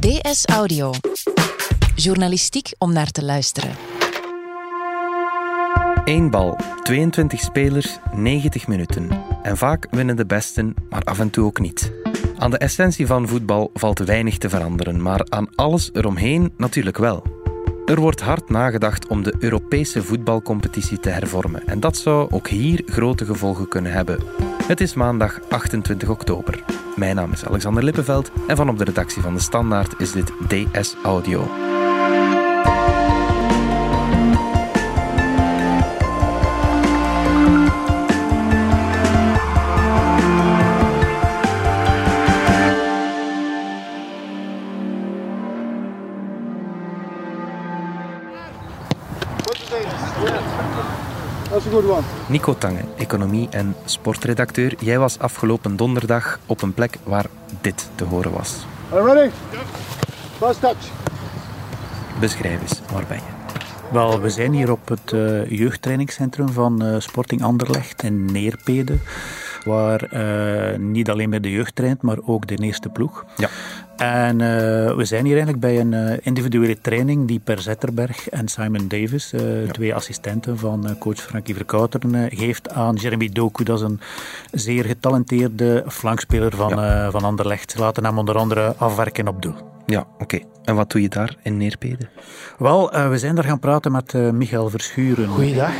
DS Audio. Journalistiek om naar te luisteren. Eén bal, 22 spelers, 90 minuten. En vaak winnen de besten, maar af en toe ook niet. Aan de essentie van voetbal valt weinig te veranderen, maar aan alles eromheen natuurlijk wel. Er wordt hard nagedacht om de Europese voetbalcompetitie te hervormen. En dat zou ook hier grote gevolgen kunnen hebben. Het is maandag 28 oktober. Mijn naam is Alexander Lippenveld en van op de redactie van De Standaard is dit DS Audio. Is een goed one. Nico Tange, economie- en sportredacteur. Jij was afgelopen donderdag op een plek waar dit te horen was. Are you ready? First touch. Beschrijf eens, waar ben je? Wel, we zijn hier op het uh, jeugdtrainingscentrum van uh, Sporting Anderlecht in Neerpede. Waar uh, niet alleen bij de jeugd traint, maar ook de eerste ploeg. Ja. En we zijn hier eigenlijk bij een individuele training die Per Zetterberg en Simon Davis, ja. twee assistenten van coach Frankie Verkouteren, geeft aan Jeremy Doku. Dat is een zeer getalenteerde flankspeler van, ja. van Anderlecht. Ze laten hem onder andere afwerken op doel. Ja, oké. Okay. En wat doe je daar in Neerpede? Wel, uh, we zijn daar gaan praten met uh, Michael Verschuren. Goeiedag.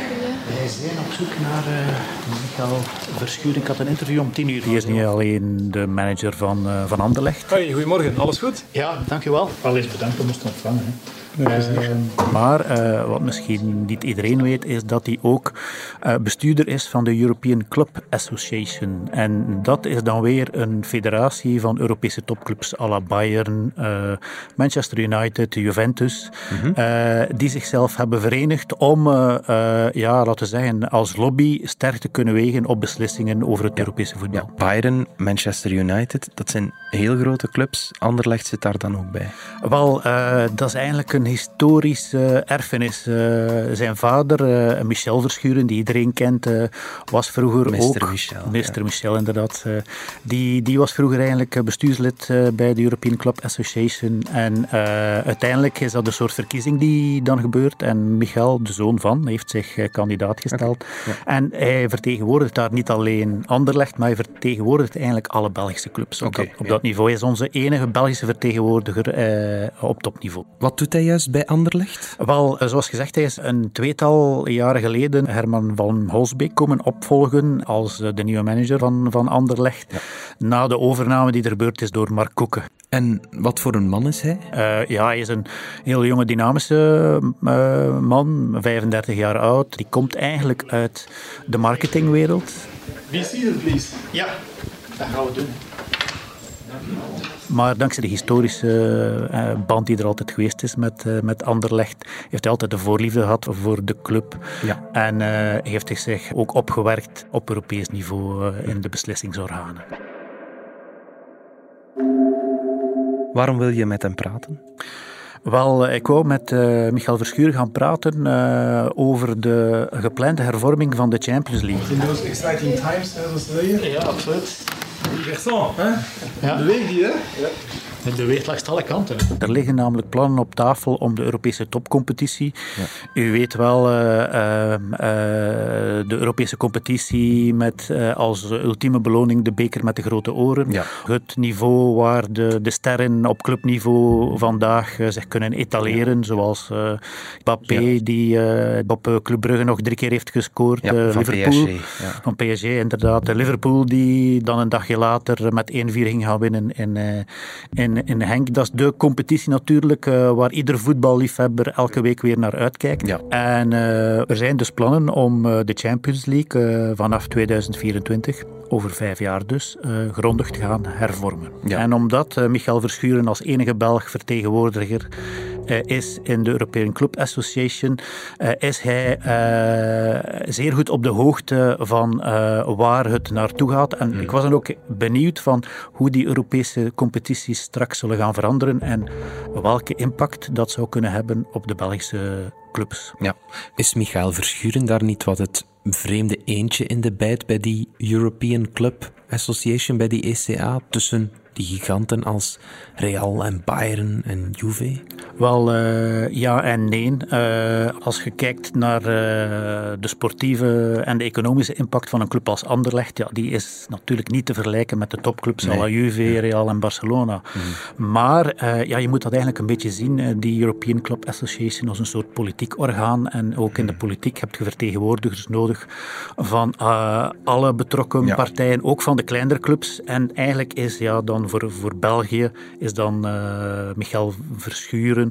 Wij zijn op zoek naar uh, Michael Verschuren. Ik had een interview om tien uur. Die is niet alleen de manager van, van Anderlecht. Hoi, goedemorgen. Alles goed? Ja, dankjewel. Al eens bedankt om ons te ontvangen. Hè. Uh, maar uh, wat misschien niet iedereen weet, is dat hij ook uh, bestuurder is van de European Club Association. En dat is dan weer een federatie van Europese topclubs à la Bayern, Manchester United, Juventus, mm -hmm. die zichzelf hebben verenigd om, ja, laten we zeggen, als lobby sterk te kunnen wegen op beslissingen over het Europese voetbal. Ja, Bayern, Manchester United, dat zijn heel grote clubs. Anderlecht zit daar dan ook bij. Wel, dat is eigenlijk een een historische erfenis. Uh, zijn vader, uh, Michel Verschuren, die iedereen kent, uh, was vroeger Mr. ook... Michel. Ja. Michel, inderdaad. die, die was vroeger eigenlijk bestuurslid bij de European Club Association. En uiteindelijk is dat een soort verkiezing die dan gebeurt. En Michel, de zoon van, heeft zich kandidaat gesteld. Okay. Ja. En hij vertegenwoordigt daar niet alleen Anderlecht, maar hij vertegenwoordigt eigenlijk alle Belgische clubs. Op, dat, op ja. dat niveau hij is onze enige Belgische vertegenwoordiger op topniveau. Wat doet hij juist bij Anderlecht? Wel, zoals gezegd, hij is een tweetal jaren geleden Herman van Holsbeek komen opvolgen als de nieuwe manager van, van Anderlecht. Ja. Na de overname die er gebeurd is door Mark Koeken. En wat voor een man is hij? Uh, ja, hij is een heel jonge, dynamische uh, man, 35 jaar oud. Die komt eigenlijk uit de marketingwereld. Wie seated, please? Ja, dat gaan we doen. Maar dankzij de historische uh, band die er altijd geweest is met, uh, met Anderlecht, heeft hij altijd een voorliefde gehad voor de club. Ja. En uh, heeft hij zich ook opgewerkt op Europees niveau in de beslissingsorganen. Waarom wil je met hem praten? Wel, ik wou met uh, Michael Verschuur gaan praten uh, over de geplande hervorming van de Champions League. In those exciting times, zoals Ja, absoluut. Garçon, hè? Ja. Beweeg die, hè? Ja. Het beweegt langs alle kanten. Er liggen namelijk plannen op tafel om de Europese topcompetitie. Ja. U weet wel, uh, uh, uh, de Europese competitie met als ultieme beloning de beker met de grote oren. Ja. Het niveau waar de, de sterren op clubniveau vandaag zich kunnen etaleren, ja. zoals Mbappé, ja. die op Club Brugge nog drie keer heeft gescoord. van Liverpool, PSG. Van PSG, inderdaad. Liverpool, die dan een dagje later met 1-4 ging gaan winnen in, in in, Henk. Dat is de competitie natuurlijk uh, waar ieder voetballiefhebber elke week weer naar uitkijkt. Ja. En uh, er zijn dus plannen om uh, de Champions League vanaf 2024, over vijf jaar dus, grondig te gaan hervormen. Ja. En omdat Michael Verschuren als enige Belg vertegenwoordiger is in de European Club Association, is hij zeer goed op de hoogte van waar het naartoe gaat. En Mm. ik was dan ook benieuwd van hoe die Europese competities straks zullen gaan veranderen en welke impact dat zou kunnen hebben op de Belgische clubs. Ja. Is Michael Verschuren daar niet wat het vreemde eentje in de bijt bij die European Club Association, bij die ECA, tussen die die giganten als Real en Bayern en Juve? Wel, uh, ja en nee. Uh, als je kijkt naar uh, de sportieve en de economische impact van een club als Anderlecht, ja, die is natuurlijk niet te vergelijken met de topclubs nee. zoals Juve, Real en Barcelona. Mm. Maar ja, je moet dat eigenlijk een beetje zien, die European Club Association, als een soort politiek orgaan. En ook in de politiek heb je vertegenwoordigers nodig van alle betrokken ja. partijen, ook van de kleinere clubs. En eigenlijk is ja, dan voor, voor België is dan Michael Verschuren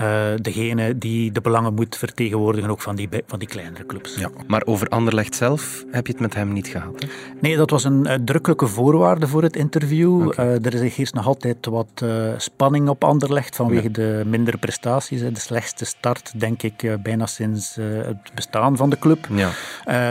uh, degene die de belangen moet vertegenwoordigen, ook van die, van die kleinere clubs. Ja, maar over Anderlecht zelf heb je het met hem niet gehad? Hè? Nee, dat was een uitdrukkelijke voorwaarde voor het interview. Okay. Uh, er is eerst nog altijd wat uh, spanning op Anderlecht vanwege ja. de mindere prestaties. De slechtste start, denk ik, bijna sinds het bestaan van de club. Ja.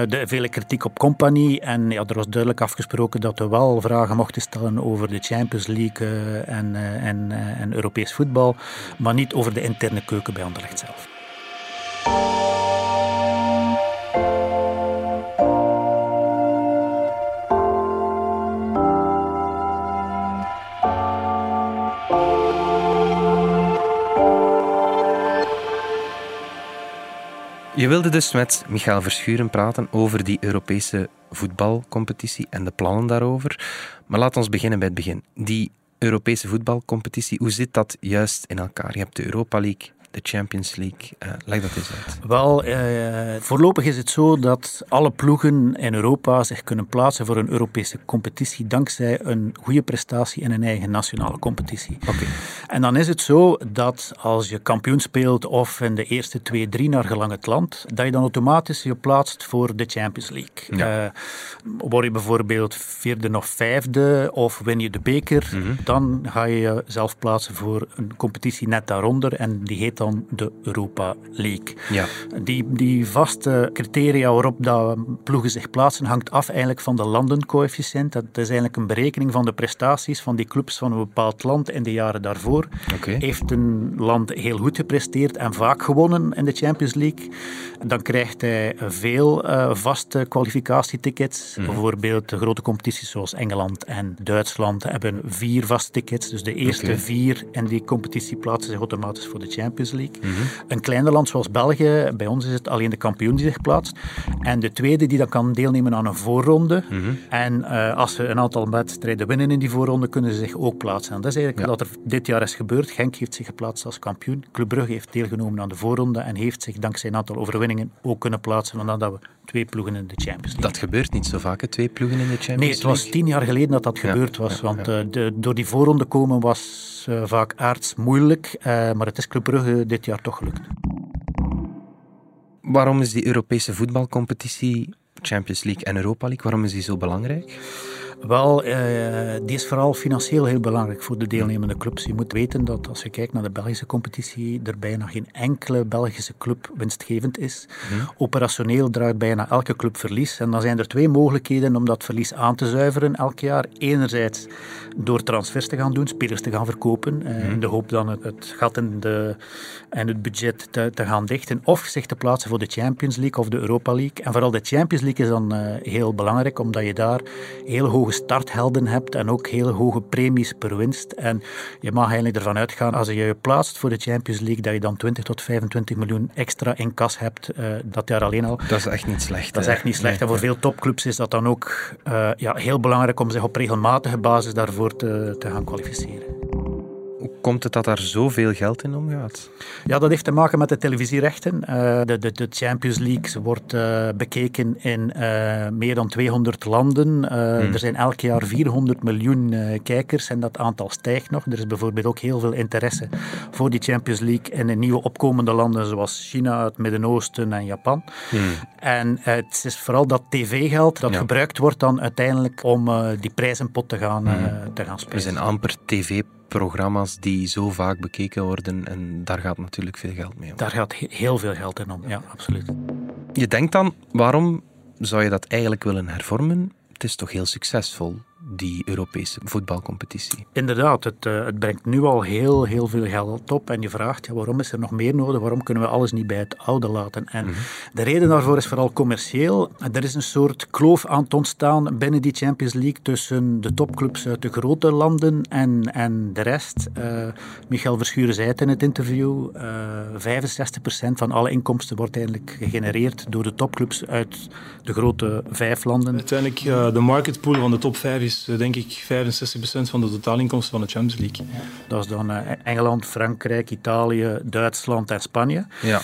de vele kritiek op Compagnie. En ja, er was duidelijk afgesproken dat we wel vragen mochten stellen over de Champions League en, en, en Europees voetbal, maar niet over de interne keuken bij Anderlecht zelf. Je wilde dus met Michael Verschuren praten over die Europese voetbalcompetitie en de plannen daarover. Maar laat ons beginnen bij het begin. Die Europese voetbalcompetitie, hoe zit dat juist in elkaar? Je hebt de Europa League, de Champions League. Uh, leg dat eens uit. Wel, uh, voorlopig is het zo dat alle ploegen in Europa zich kunnen plaatsen voor een Europese competitie dankzij een goede prestatie in een eigen nationale competitie. Okay. En dan is het zo dat als je kampioen speelt of in de eerste twee, drie naar gelang het land, dat je dan automatisch je plaatst voor de Champions League. Ja. Uh, word je bijvoorbeeld vierde of vijfde of win je de beker, mm -hmm. dan ga je jezelf plaatsen voor een competitie net daaronder en die heet dan dan de Europa League. Ja. Die, die vaste criteria waarop dat ploegen zich plaatsen hangt af eigenlijk van de landencoëfficiënt. Dat is eigenlijk een berekening van de prestaties van die clubs van een bepaald land in de jaren daarvoor. Okay. Heeft een land heel goed gepresteerd en vaak gewonnen in de Champions League, dan krijgt hij veel uh, vaste kwalificatietickets. Mm. Bijvoorbeeld de grote competities zoals Engeland en Duitsland hebben vier vaste tickets. Dus de eerste okay. vier in die competitie plaatsen zich automatisch voor de Champions League. Mm -hmm. Een kleiner land zoals België, bij ons is het alleen de kampioen die zich plaatst. En de tweede die dan kan deelnemen aan een voorronde. Mm -hmm. En uh, als ze een aantal wedstrijden winnen in die voorronde, kunnen ze zich ook plaatsen. En dat is eigenlijk ja. wat er dit jaar is gebeurd. Genk heeft zich geplaatst als kampioen. Club Brugge heeft deelgenomen aan de voorronde en heeft zich dankzij een aantal overwinningen ook kunnen plaatsen. Omdat we twee ploegen in de Champions League. Dat gebeurt niet zo vaak, hè? twee ploegen in de Champions League? Nee, het was tien jaar geleden dat dat ja. gebeurd was. Ja, want de, door die voorronde komen was uh, vaak aards moeilijk. Uh, maar het is Club Brugge dit jaar toch gelukt. Waarom is die Europese voetbalcompetitie, Champions League en Europa League, waarom is die zo belangrijk? Wel, uh, die is vooral financieel heel belangrijk voor de deelnemende clubs. Je moet weten dat als je kijkt naar de Belgische competitie, er bijna geen enkele Belgische club winstgevend is. Hmm. Operationeel draait bijna elke club verlies. En dan zijn er twee mogelijkheden om dat verlies aan te zuiveren elk jaar. Enerzijds door transfers te gaan doen, spelers te gaan verkopen, uh, Hmm. in de hoop dan het, het gat in, de, in het budget te, te, gaan dichten. Of zich te plaatsen voor de Champions League of de Europa League. En vooral de Champions League is dan uh, heel belangrijk, omdat je daar heel hoge starthelden hebt en ook hele hoge premies per winst. En je mag eigenlijk ervan uitgaan, als je je plaatst voor de Champions League, dat je dan 20 tot 25 miljoen extra in kas hebt uh, dat jaar alleen al. Dat is echt niet slecht. Dat is echt niet slecht. Nee. En voor veel topclubs is dat dan ook uh, ja, heel belangrijk om zich op regelmatige basis daarvoor te, te gaan kwalificeren. Komt het dat daar zoveel geld in omgaat? Ja, dat heeft te maken met de televisierechten. Uh, de, de, de, Champions League wordt uh, bekeken in uh, meer dan 200 landen. Hmm. Er zijn elk jaar 400 miljoen kijkers en dat aantal stijgt nog. Er is bijvoorbeeld ook heel veel interesse voor die Champions League in de nieuwe opkomende landen zoals China, het Midden-Oosten en Japan. Hmm. En het is vooral dat tv-geld dat ja. gebruikt wordt dan uiteindelijk om die prijzenpot te gaan, hmm. te gaan spelen. Er zijn amper tv programma's die zo vaak bekeken worden en daar gaat natuurlijk veel geld mee om. Daar gaat heel veel geld in om, ja, absoluut. Je denkt dan, waarom zou je dat eigenlijk willen hervormen? Het is toch heel succesvol, die Europese voetbalcompetitie. Inderdaad, het, uh, het brengt nu al heel, heel veel geld op. En je vraagt, ja, waarom is er nog meer nodig? Waarom kunnen we alles niet bij het oude laten? En Mhm. de reden daarvoor is vooral commercieel. Er is een soort kloof aan het ontstaan binnen die Champions League tussen de topclubs uit de grote landen en, en de rest. Uh, Michael Verschuren zei het in het interview. Uh, 65% van alle inkomsten wordt eigenlijk gegenereerd door de topclubs uit de grote vijf landen. Uiteindelijk, uh, de marketpool van de top 5 is uh, denk ik 65% van de totaalinkomsten van de Champions League. Dat is dan uh, Engeland, Frankrijk, Italië, Duitsland en Spanje. Ja.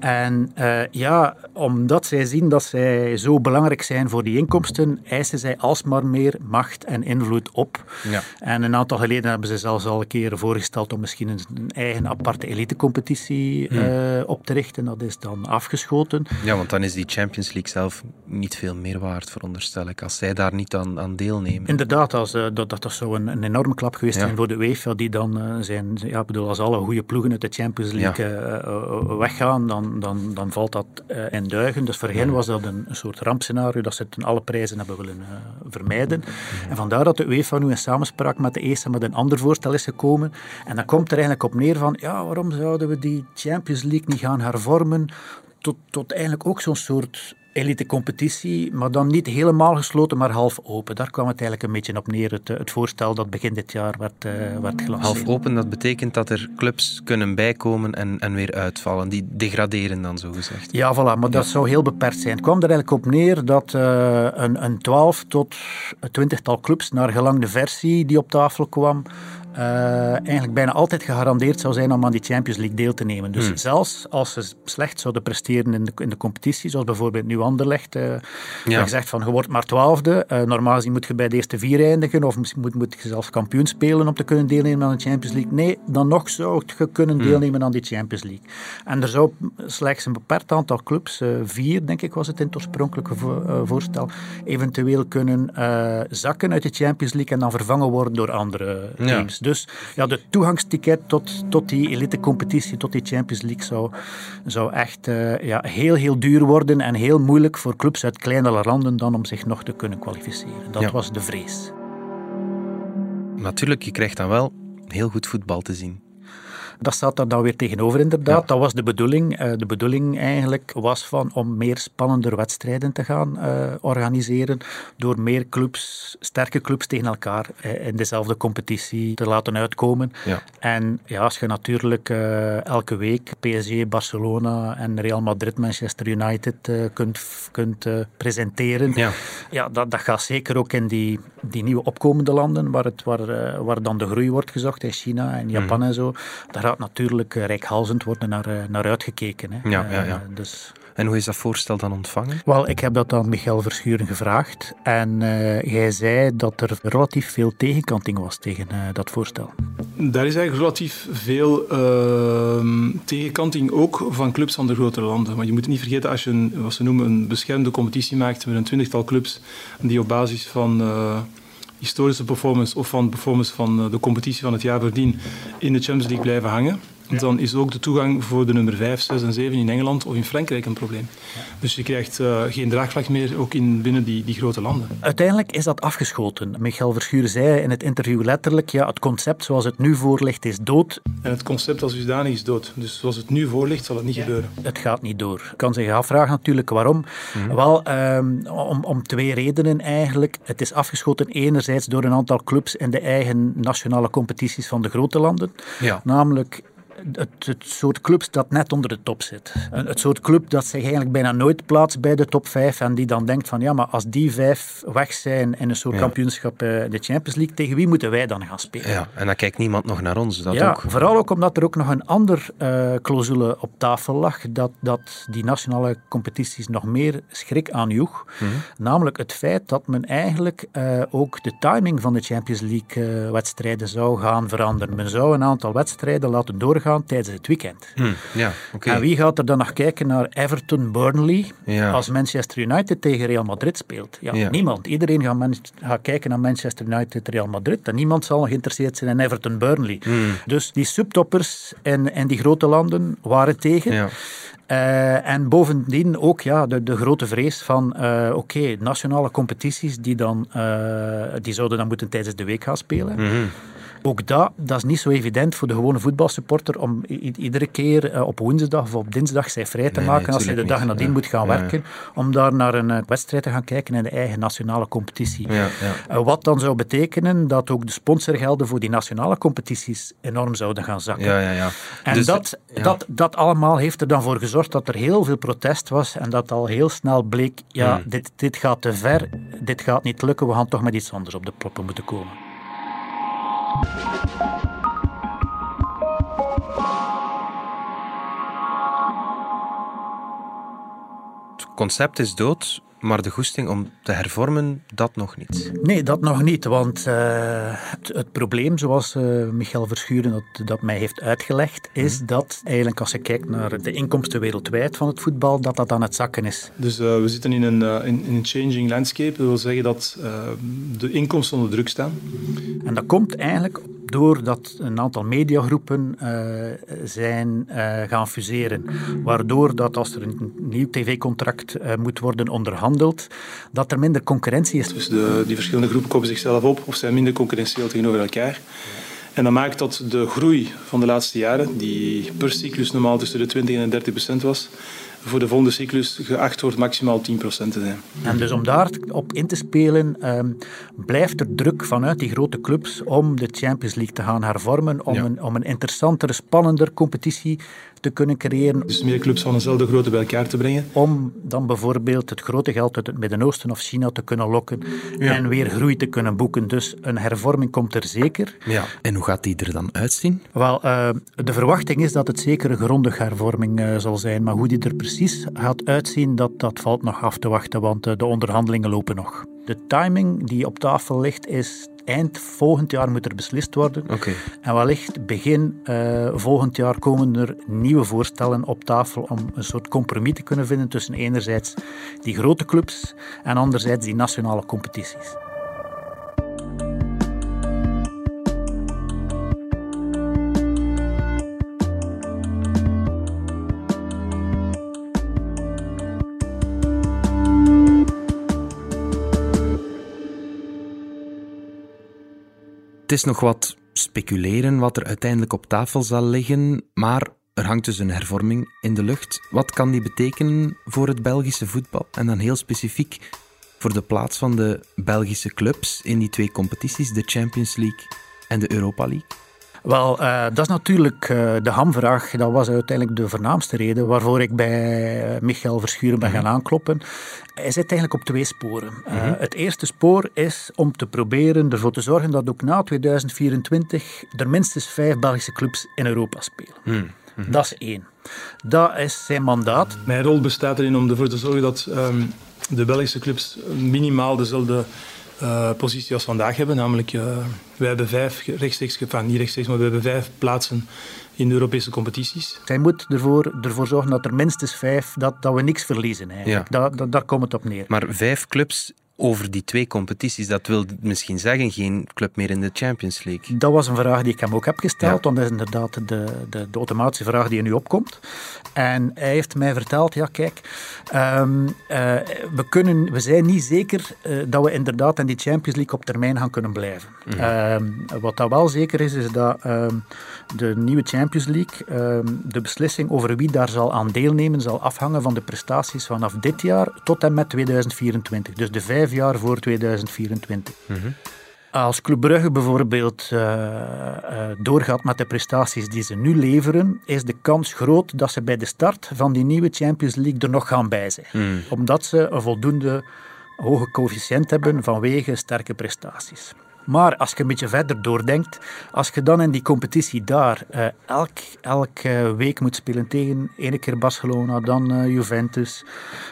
en ja, omdat zij zien dat zij zo belangrijk zijn voor die inkomsten, eisen zij alsmaar meer macht en invloed op. Ja. En een aantal geleden hebben ze zelfs al een keer voorgesteld om misschien een, eigen aparte elitecompetitie hmm. op te richten. Dat is dan afgeschoten. Ja, want dan is die Champions League zelf niet veel meer waard, veronderstel ik, als zij daar niet aan, aan deelnemen. Inderdaad, als, uh, dat, dat zou een, een enorme klap geweest ja. zijn voor de UEFA, die dan uh, zijn, ja, bedoel, als alle goede ploegen uit de Champions League ja. uh, weggaan, dan, dan, dan valt dat in duigen. Dus voor hen was dat een, een soort rampscenario, dat ze het ten alle prijzen hebben willen vermijden. En vandaar dat de UEFA nu in samenspraak met de ESA met een ander voorstel is gekomen. En dan komt er eigenlijk op neer van, ja, waarom zouden we die Champions League niet gaan hervormen tot, tot eigenlijk ook zo'n soort elite-competitie, maar dan niet helemaal gesloten, maar half open. Daar kwam het eigenlijk een beetje op neer, het, het voorstel dat begin dit jaar werd, uh, werd gelanceerd. Half open, dat betekent dat er clubs kunnen bijkomen en, en weer uitvallen. Die degraderen dan, zo gezegd. Ja, voilà, maar dat zou heel beperkt zijn. Het kwam er eigenlijk op neer dat uh, een, een 12 tot een twintigtal clubs, naar gelang de versie die op tafel kwam, uh, eigenlijk bijna altijd gegarandeerd zou zijn om aan die Champions League deel te nemen. Dus Hmm. zelfs als ze slecht zouden presteren in de, in de competitie, zoals bijvoorbeeld nu Anderlecht, uh, ja. gezegd van je wordt maar twaalfde, uh, normaal gezien moet je bij de eerste vier eindigen of moet, moet je zelfs kampioen spelen om te kunnen deelnemen aan de Champions League. Nee, dan nog zou je kunnen deelnemen hmm. aan die Champions League. En er zou slechts een beperkt aantal clubs, vier denk ik was het in het oorspronkelijke vo voorstel, eventueel kunnen zakken uit de Champions League en dan vervangen worden door andere teams. Ja. Dus ja, de toegangsticket tot, tot die elitecompetitie, tot die Champions League, zou, zou echt uh, ja, heel, heel duur worden en heel moeilijk voor clubs uit kleinere landen dan om zich nog te kunnen kwalificeren. Dat ja. was de vrees. Natuurlijk, je krijgt dan wel heel goed voetbal te zien. Dat staat er dan weer tegenover, inderdaad. Ja. Dat was de bedoeling. Uh, de bedoeling eigenlijk was van om meer spannender wedstrijden te gaan uh, organiseren. Door meer clubs, sterke clubs tegen elkaar uh, in dezelfde competitie te laten uitkomen. Ja. En ja, als je natuurlijk elke week PSG, Barcelona en Real Madrid, Manchester United kunt, kunt presenteren. Ja, ja dat, dat gaat zeker ook in die, die nieuwe opkomende landen, waar, het, waar, waar dan de groei wordt gezocht, in China en Japan mm. en zo. Daar gaat natuurlijk rijkhalzend worden naar, naar uitgekeken. Hè. Ja, ja, ja. Uh, dus... En hoe is dat voorstel dan ontvangen? Wel, ik heb dat aan Michael Verschuren gevraagd. En uh, hij zei dat er relatief veel tegenkanting was tegen uh, dat voorstel. Daar is eigenlijk relatief veel uh, tegenkanting ook van clubs van de grotere landen. Maar je moet niet vergeten, als je een, wat ze noemen een beschermde competitie maakt met een twintigtal clubs die op basis van historische performance of van performance van de competitie van het jaar voordien in de Champions League blijven hangen, ja. dan is ook de toegang voor de nummer 5, 6 en 7 in Engeland of in Frankrijk een probleem. Ja. Dus je krijgt uh, geen draagvlak meer ook in, binnen die, die grote landen. Uiteindelijk is dat afgeschoten. Michael Verschuren zei in het interview letterlijk, ja, het concept zoals het nu voor ligt is dood. En het concept als dusdanig is dood. Dus zoals het nu voor ligt, zal het niet ja. gebeuren. Het gaat niet door. Je kan zich afvragen natuurlijk waarom. -hmm. Wel, um, om, om twee redenen eigenlijk. Het is afgeschoten enerzijds door een aantal clubs in de eigen nationale competities van de grote landen. Ja. Namelijk het, het, soort clubs dat net onder de top zit. Het soort club dat zich eigenlijk bijna nooit plaatst bij de top 5 en die dan denkt van ja, maar als die vijf weg zijn in een soort ja. kampioenschap uh, de Champions League, tegen wie moeten wij dan gaan spelen? Ja, en dan kijkt niemand nog naar ons. Dat ja, ook. vooral ook omdat er ook nog een ander uh, clausule op tafel lag, dat, dat die nationale competities nog meer schrik aanjoeg. Mm -hmm. Namelijk het feit dat men eigenlijk uh, ook de timing van de Champions League wedstrijden zou gaan veranderen. Men zou een aantal wedstrijden laten doorgaan tijdens het weekend. Hmm, ja, okay. En wie gaat er dan nog kijken naar Everton-Burnley ja. als Manchester United tegen Real Madrid speelt? Ja, ja. niemand. Iedereen gaat, gaat, kijken naar Manchester United-Real Madrid en niemand zal geïnteresseerd zijn in Everton-Burnley. Hmm. Dus die subtoppers en, en die grote landen waren tegen. Ja. Uh, en bovendien ook ja, de, de grote vrees van, uh, oké, nationale competities die, dan, uh, die zouden dan moeten tijdens de week gaan spelen. Mm -hmm. Ook dat, dat is niet zo evident voor de gewone voetbalsupporter om iedere keer uh, op woensdag of op dinsdag zij vrij te nee, maken als hij de dag nadien ja. moet gaan werken, om daar naar een uh, wedstrijd te gaan kijken in de eigen nationale competitie. Ja, uh, wat dan zou betekenen dat ook de sponsorgelden voor die nationale competities enorm zouden gaan zakken. Ja, ja, ja. En dus, dat, dat, dat allemaal heeft er dan voor gezorgd dat er heel veel protest was en dat al heel snel bleek, ja, hmm. dit, dit gaat te ver, dit gaat niet lukken, we gaan toch met iets anders op de proppen moeten komen. Het concept is dood, maar de goesting om te hervormen, dat nog niet. Nee, dat nog niet. Want uh, het, het, probleem, zoals uh, Michael Verschuren dat, dat mij heeft uitgelegd, is mm. dat eigenlijk als je kijkt naar de inkomsten wereldwijd van het voetbal, dat dat aan het zakken is. Dus uh, we zitten in een, in, in, een changing landscape. Dat wil zeggen dat de inkomsten onder druk staan. En dat komt eigenlijk doordat een aantal mediagroepen uh, zijn uh, gaan fuseren. Waardoor dat als er een nieuw tv-contract uh, moet worden onderhandeld, dat er minder concurrentie is. Dus de, die verschillende groepen kopen zichzelf op of zijn minder concurrentieel tegenover elkaar. En dat maakt dat de groei van de laatste jaren, die per cyclus normaal tussen de 20 en 30 procent was, voor de volgende cyclus geacht wordt maximaal 10% te zijn. En dus om daarop in te spelen, um, blijft er druk vanuit die grote clubs om de Champions League te gaan hervormen, om, ja. een, om een interessantere, spannender competitie te kunnen creëren. Dus meer clubs van dezelfde grootte bij elkaar te brengen. Om dan bijvoorbeeld het grote geld uit het Midden-Oosten of China te kunnen lokken ja. en weer groei te kunnen boeken. Dus een hervorming komt er zeker. Ja. En hoe gaat die er dan uitzien? Wel, uh, de verwachting is dat het zeker een grondige hervorming uh, zal zijn, maar hoe die er precies gaat uitzien, dat, dat valt nog af te wachten, want uh, de onderhandelingen lopen nog. De timing die op tafel ligt is eind volgend jaar moet er beslist worden. Okay. En wellicht begin uh, volgend jaar komen er nieuwe voorstellen op tafel om een soort compromis te kunnen vinden tussen enerzijds die grote clubs en anderzijds die nationale competities. Het is nog wat speculeren wat er uiteindelijk op tafel zal liggen, maar er hangt dus een hervorming in de lucht. Wat kan die betekenen voor het Belgische voetbal? En dan heel specifiek voor de plaats van de Belgische clubs in die twee competities, de Champions League en de Europa League? Wel, uh, dat is natuurlijk uh, de hamvraag. Dat was uiteindelijk de voornaamste reden waarvoor ik bij uh, Michael Verschuren ben mm -hmm. gaan aankloppen. Hij zit eigenlijk op twee sporen. Mm -hmm. het eerste spoor is om te proberen ervoor te zorgen dat ook na 2024 er minstens vijf Belgische clubs in Europa spelen. Mm -hmm. Dat is één. Dat is zijn mandaat. Mijn rol bestaat erin om ervoor te zorgen dat um, de Belgische clubs minimaal dezelfde uh, positie als vandaag hebben. Namelijk, uh, we hebben vijf rechtstreeks, enfin, niet rechtstreeks, maar we hebben vijf plaatsen in de Europese competities. Zij moet ervoor, ervoor zorgen dat er minstens vijf, dat, dat we niks verliezen eigenlijk. Ja. Da, da, daar komt het op neer. Maar vijf clubs over die twee competities. Dat wil misschien zeggen geen club meer in de Champions League. Dat was een vraag die ik hem ook heb gesteld, ja. want dat is inderdaad de, de, de, automatische vraag die er nu opkomt. En hij heeft mij verteld, ja kijk, um, uh, we, kunnen, we zijn niet zeker uh, dat we inderdaad in die Champions League op termijn gaan kunnen blijven. Mm. Um, wat dat wel zeker is, is dat um, de nieuwe Champions League, de beslissing over wie daar zal aan deelnemen, zal afhangen van de prestaties vanaf dit jaar tot en met 2024. Dus de vijf jaar voor 2024. Mm -hmm. Als Club Brugge bijvoorbeeld uh, uh, doorgaat met de prestaties die ze nu leveren, is de kans groot dat ze bij de start van die nieuwe Champions League er nog gaan bij zijn. Mm. Omdat ze een voldoende hoge coëfficiënt hebben vanwege sterke prestaties. Maar als je een beetje verder doordenkt, als je dan in die competitie daar uh, elk, elke week moet spelen tegen ene keer Barcelona, dan uh, Juventus,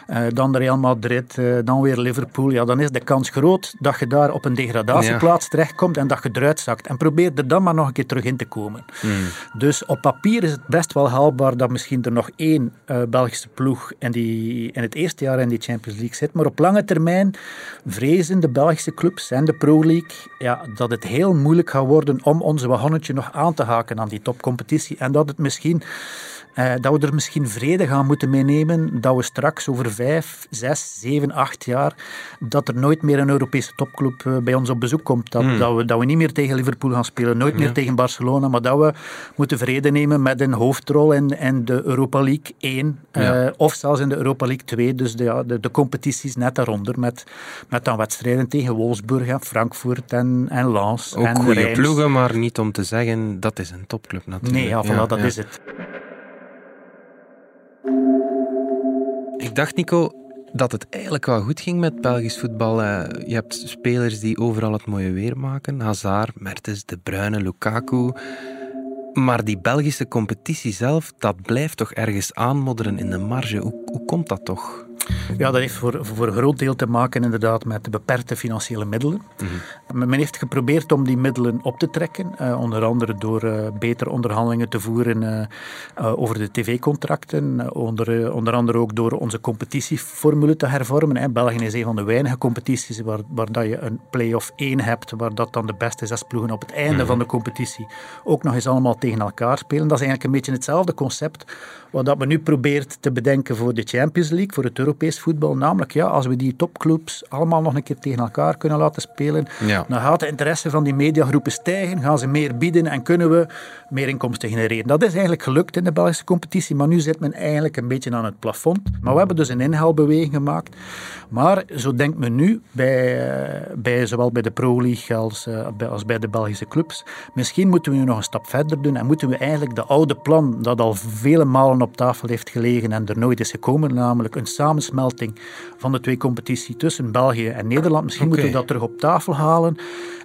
uh, dan Real Madrid, dan weer Liverpool, ja, dan is de kans groot dat je daar op een degradatieplaats ja. terechtkomt en dat je eruit zakt. En probeer er dan maar nog een keer terug in te komen. Mm. Dus op papier is het best wel haalbaar dat misschien er nog één Belgische ploeg in, die, in het eerste jaar in die Champions League zit. Maar op lange termijn vrezen de Belgische clubs en de Pro League ja, dat het heel moeilijk gaat worden om onze wagonnetje nog aan te haken aan die topcompetitie. En dat het misschien eh, dat we er misschien vrede gaan moeten meenemen dat we straks over vijf, zes, zeven, acht jaar, dat er nooit meer een Europese topclub eh, bij ons op bezoek komt. Dat, Hmm. dat, we, dat we niet meer tegen Liverpool gaan spelen, nooit meer tegen Barcelona, maar dat we moeten vrede nemen met een hoofdrol in, in de Europa League 1, eh, of zelfs in de Europa League 2, dus de, ja, de, de competities net daaronder, met, met dan wedstrijden tegen Wolfsburg en Frankfurt en, en Ook en goede Reims. ploegen, maar niet om te zeggen dat is een topclub natuurlijk. Nee, ja, voilà, dat ja. is het. Ik dacht, Nico, dat het eigenlijk wel goed ging met Belgisch voetbal. Eh, Je hebt spelers die overal het mooie weer maken. Hazard, Mertens, De Bruyne, Lukaku. Maar die Belgische competitie zelf, dat blijft toch ergens aanmodderen in de marge. Hoe, hoe komt dat toch? Ja, dat heeft voor, voor een groot deel te maken inderdaad met de beperkte financiële middelen. Men heeft geprobeerd om die middelen op te trekken, eh, onder andere door eh, betere onderhandelingen te voeren eh, over de tv-contracten, onder, onder andere ook door onze competitieformule te hervormen. Hè. België is een van de weinige competities waar, waar dat je een play-off 1 hebt, waar dat dan de beste zes ploegen op het einde van de competitie ook nog eens allemaal tegen elkaar spelen. Dat is eigenlijk een beetje hetzelfde concept wat dat men nu probeert te bedenken voor de Champions League, voor het Europees voetbal. Namelijk, ja, als we die topclubs allemaal nog een keer tegen elkaar kunnen laten spelen, Ja. dan gaat de interesse van die mediagroepen stijgen, gaan ze meer bieden en kunnen we meer inkomsten genereren. Dat is eigenlijk gelukt in de Belgische competitie, maar nu zit men eigenlijk een beetje aan het plafond. Maar we hebben dus een inhaalbeweging gemaakt. Maar zo denkt men nu, bij, eh, bij, zowel bij de Pro League als, eh, bij- als bij de Belgische clubs, misschien moeten we nu nog een stap verder doen en moeten we eigenlijk de oude plan dat al vele malen op tafel heeft gelegen en er nooit is gekomen, namelijk een samensmelting van de twee competities tussen België en Nederland, misschien moeten we dat terug op tafel halen.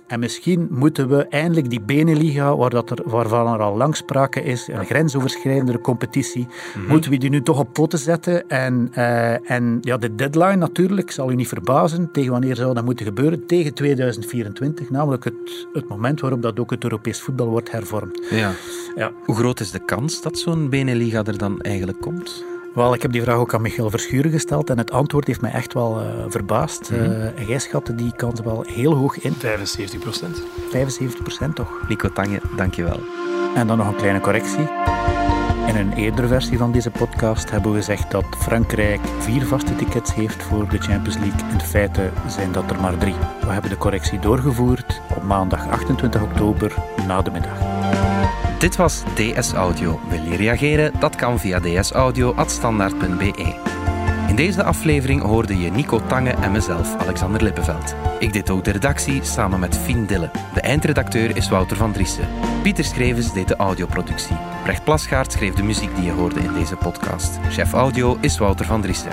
En misschien moeten we eindelijk die Beneliga, waar dat er, waarvan er al lang sprake is, een grensoverschrijdende competitie, moeten we die nu toch op poten zetten. En, eh, en ja, de deadline natuurlijk, zal u niet verbazen, tegen wanneer zou dat moeten gebeuren? Tegen 2024, namelijk het, het moment waarop dat ook het Europees voetbal wordt hervormd. Ja. Ja. Hoe groot is de kans dat zo'n Beneliga er dan eigenlijk komt? Wel, ik heb die vraag ook aan Michael Verschuren gesteld en het antwoord heeft mij echt wel eh, verbaasd. Mhm. Eh, en jij schatte die kans wel heel hoog in, 75 procent. 75% toch? Nico Tange, dankjewel. En dan nog een kleine correctie. In een eerdere versie van deze podcast hebben we gezegd dat Frankrijk vier vaste tickets heeft voor de Champions League. In feite zijn dat er maar drie. We hebben de correctie doorgevoerd op maandag 28 oktober na de middag. Dit was DS Audio. Wil je reageren? Dat kan via dsaudio.standaard.be. In deze aflevering hoorde je Nico Tange en mezelf, Alexander Lippenveld. Ik deed ook de redactie samen met Fien Dille. De eindredacteur is Wouter van Driessen. Pieter Schrevens deed de audioproductie. Brecht Plasgaard schreef de muziek die je hoorde in deze podcast. Chef audio is Wouter van Driessen.